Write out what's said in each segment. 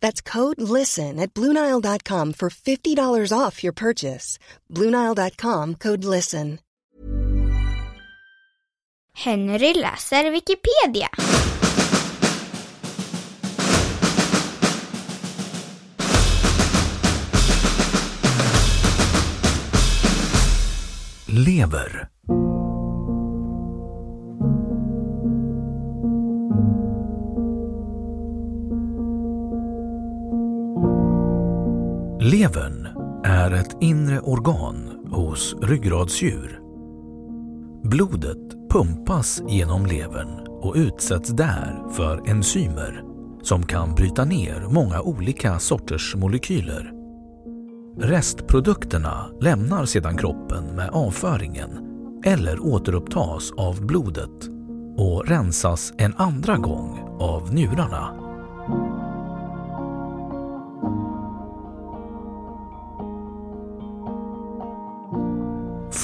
That's code LISTEN at Bluenile.com for $50 off your purchase. Bluenile.com code LISTEN. Henry läser Wikipedia. Lever Levern är ett inre organ hos ryggradsdjur. Blodet pumpas genom levern och utsätts där för enzymer som kan bryta ner många olika sorters molekyler. Restprodukterna lämnar sedan kroppen med avföringen eller återupptas av blodet och rensas en andra gång av njurarna.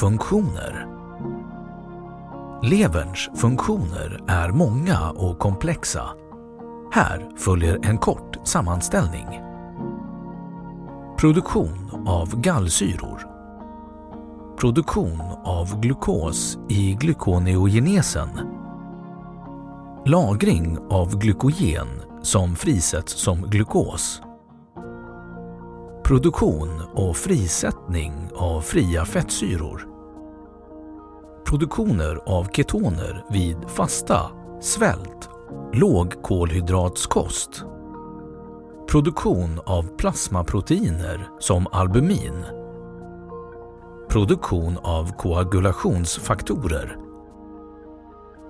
Funktioner Leverns funktioner är många och komplexa. Här följer en kort sammanställning. Produktion av gallsyror. Produktion av glukos i glukoneogenesen. Lagring av glykogen som frisätts som glukos. Produktion och frisättning av fria fettsyror. Produktioner av ketoner vid fasta, svält, låg kolhydratskost Produktion av plasmaproteiner som albumin. Produktion av koagulationsfaktorer.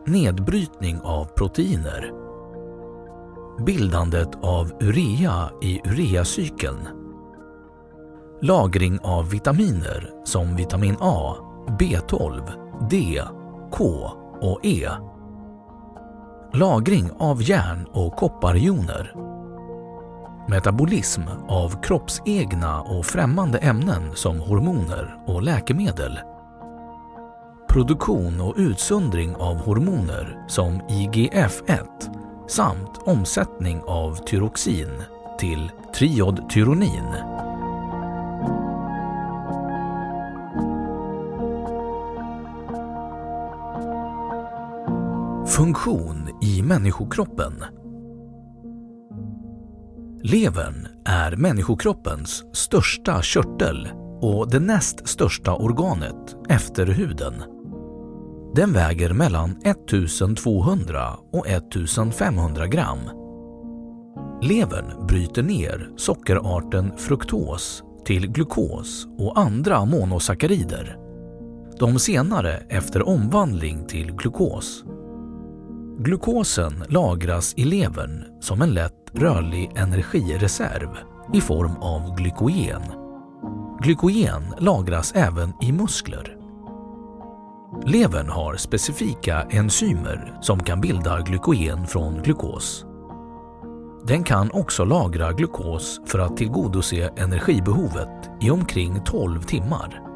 Nedbrytning av proteiner. Bildandet av urea i ureacykeln lagring av vitaminer som vitamin A, B12, D, K och E. Lagring av järn och kopparjoner. Metabolism av kroppsegna och främmande ämnen som hormoner och läkemedel. Produktion och utsöndring av hormoner som IGF-1 samt omsättning av tyroxin till triodtyronin. Funktion i människokroppen Levern är människokroppens största körtel och det näst största organet efter huden. Den väger mellan 1200 och 1500 gram. Levern bryter ner sockerarten fruktos till glukos och andra monosackarider. De senare efter omvandling till glukos. Glukosen lagras i levern som en lätt rörlig energireserv i form av glykogen. Glykogen lagras även i muskler. Levern har specifika enzymer som kan bilda glykogen från glukos. Den kan också lagra glukos för att tillgodose energibehovet i omkring 12 timmar.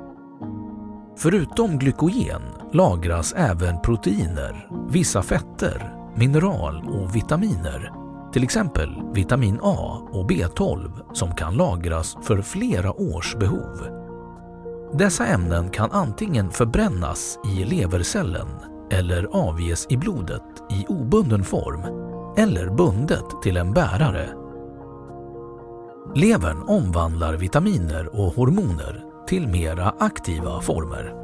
Förutom glykogen lagras även proteiner, vissa fetter, mineral och vitaminer. Till exempel vitamin A och B12 som kan lagras för flera års behov. Dessa ämnen kan antingen förbrännas i levercellen eller avges i blodet i obunden form eller bundet till en bärare. Levern omvandlar vitaminer och hormoner till mera aktiva former.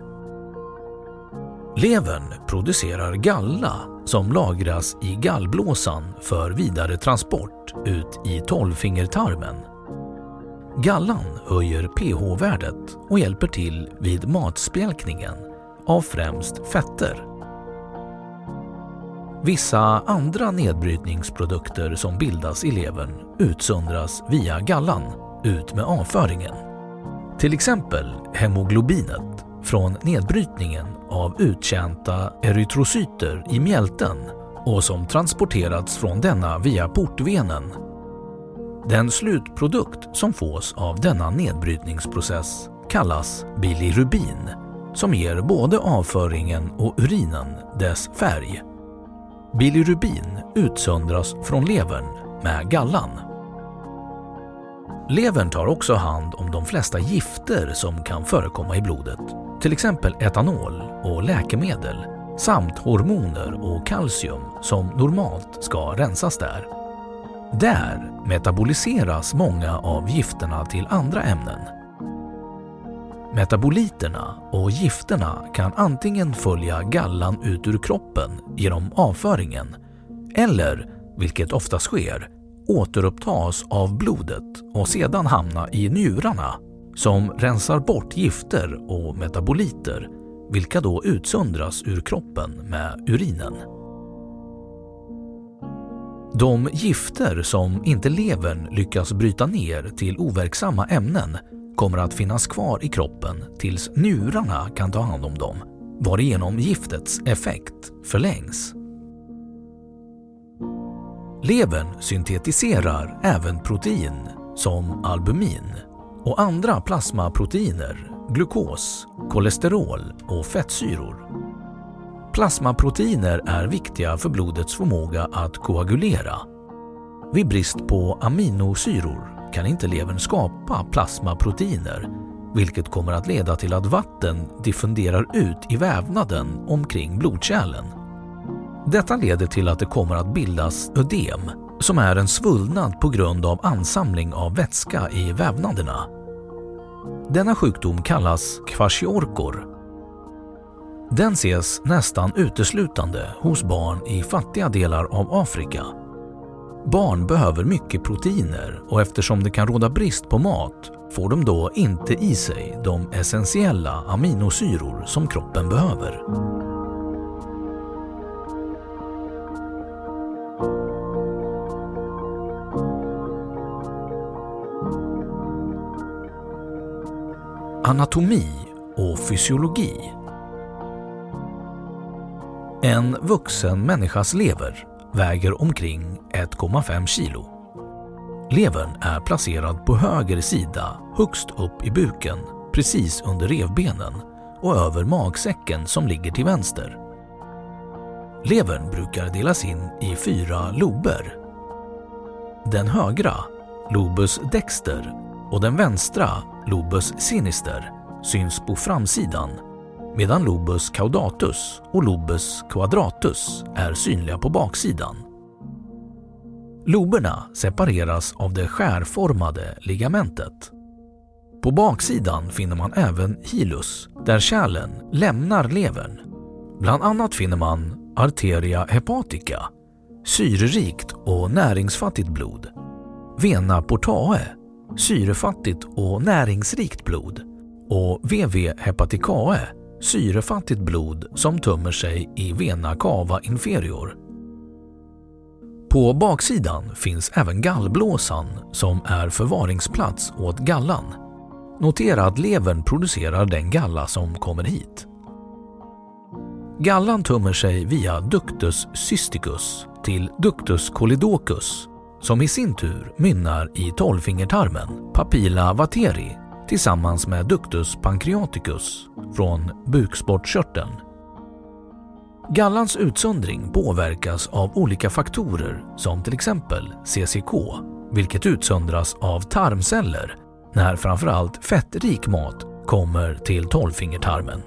Levern producerar galla som lagras i gallblåsan för vidare transport ut i tolvfingertarmen. Gallan höjer pH-värdet och hjälper till vid matspjälkningen av främst fetter. Vissa andra nedbrytningsprodukter som bildas i levern utsöndras via gallan ut med avföringen. Till exempel hemoglobinet från nedbrytningen av uttjänta erytrocyter i mjälten och som transporterats från denna via portvenen. Den slutprodukt som fås av denna nedbrytningsprocess kallas bilirubin som ger både avföringen och urinen dess färg. Bilirubin utsöndras från levern med gallan. Levern tar också hand om de flesta gifter som kan förekomma i blodet, till exempel etanol och läkemedel samt hormoner och kalcium som normalt ska rensas där. Där metaboliseras många av gifterna till andra ämnen. Metaboliterna och gifterna kan antingen följa gallan ut ur kroppen genom avföringen eller, vilket oftast sker, återupptas av blodet och sedan hamna i njurarna som rensar bort gifter och metaboliter vilka då utsöndras ur kroppen med urinen. De gifter som inte levern lyckas bryta ner till overksamma ämnen kommer att finnas kvar i kroppen tills njurarna kan ta hand om dem, varigenom giftets effekt förlängs. Levern syntetiserar även protein som albumin och andra plasmaproteiner, glukos, kolesterol och fettsyror. Plasmaproteiner är viktiga för blodets förmåga att koagulera. Vid brist på aminosyror kan inte levern skapa plasmaproteiner vilket kommer att leda till att vatten diffunderar ut i vävnaden omkring blodkärlen. Detta leder till att det kommer att bildas ödem som är en svullnad på grund av ansamling av vätska i vävnaderna. Denna sjukdom kallas kwashiorkor. Den ses nästan uteslutande hos barn i fattiga delar av Afrika. Barn behöver mycket proteiner och eftersom det kan råda brist på mat får de då inte i sig de essentiella aminosyror som kroppen behöver. Anatomi och fysiologi. En vuxen människas lever väger omkring 1,5 kilo. Levern är placerad på höger sida högst upp i buken precis under revbenen och över magsäcken som ligger till vänster. Levern brukar delas in i fyra lober. Den högra, lobus dexter, och den vänstra, lobus sinister, syns på framsidan medan lobus caudatus och lobus quadratus är synliga på baksidan. Loberna separeras av det skärformade ligamentet. På baksidan finner man även hilus, där kärlen lämnar levern. Bland annat finner man arteria hepatica, syrerikt och näringsfattigt blod, vena portae, syrefattigt och näringsrikt blod och VV hepaticae, syrefattigt blod som tömmer sig i vena cava inferior. På baksidan finns även gallblåsan som är förvaringsplats åt gallan. Notera att levern producerar den galla som kommer hit. Gallan tömmer sig via ductus cysticus till ductus colidocus som i sin tur mynnar i tolvfingertarmen, papilla vateri, tillsammans med ductus pancreaticus från bukspottkörteln. Gallans utsöndring påverkas av olika faktorer som till exempel CCK, vilket utsöndras av tarmceller när framförallt fettrik mat kommer till tolvfingertarmen.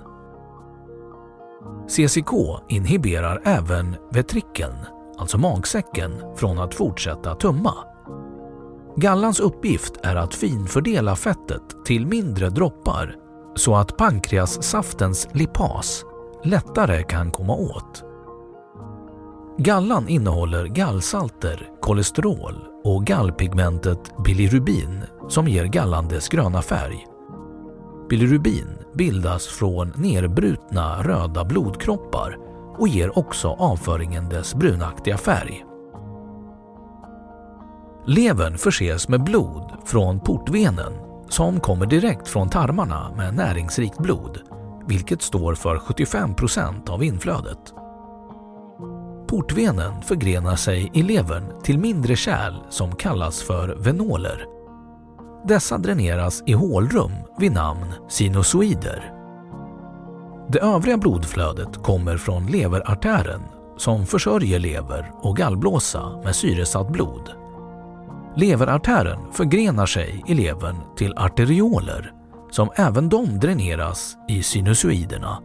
CCK inhiberar även vetrikeln, alltså magsäcken, från att fortsätta tumma. Gallans uppgift är att finfördela fettet till mindre droppar så att pankreassaftens lipas lättare kan komma åt. Gallan innehåller gallsalter, kolesterol och gallpigmentet bilirubin som ger gallan dess gröna färg. Bilirubin bildas från nerbrutna röda blodkroppar och ger också avföringen dess brunaktiga färg. Levern förses med blod från portvenen som kommer direkt från tarmarna med näringsrikt blod, vilket står för 75% av inflödet. Portvenen förgrenar sig i levern till mindre kärl som kallas för venoler. Dessa dräneras i hålrum vid namn sinusoider. Det övriga blodflödet kommer från leverartären som försörjer lever och gallblåsa med syresatt blod. Leverartären förgrenar sig i levern till arterioler som även de dräneras i sinusoiderna.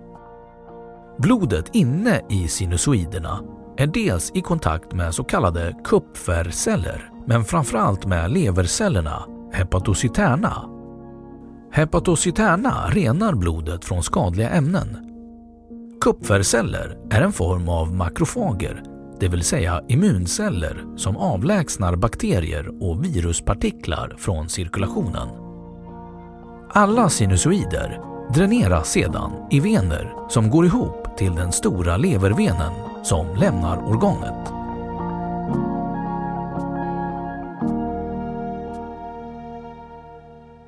Blodet inne i sinusoiderna är dels i kontakt med så kallade kupferceller men framförallt med levercellerna hepatocyterna. Hepatocyterna renar blodet från skadliga ämnen. Kupferceller är en form av makrofager, det vill säga immunceller som avlägsnar bakterier och viruspartiklar från cirkulationen. Alla sinusoider dräneras sedan i vener som går ihop till den stora levervenen som lämnar organet.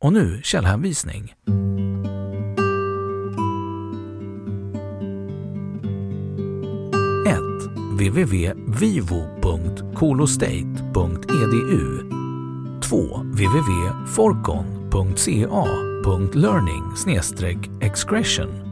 Och nu källhänvisning. 1. www.vivo.colostate.edu 2. www.forcon.ca.learning excretion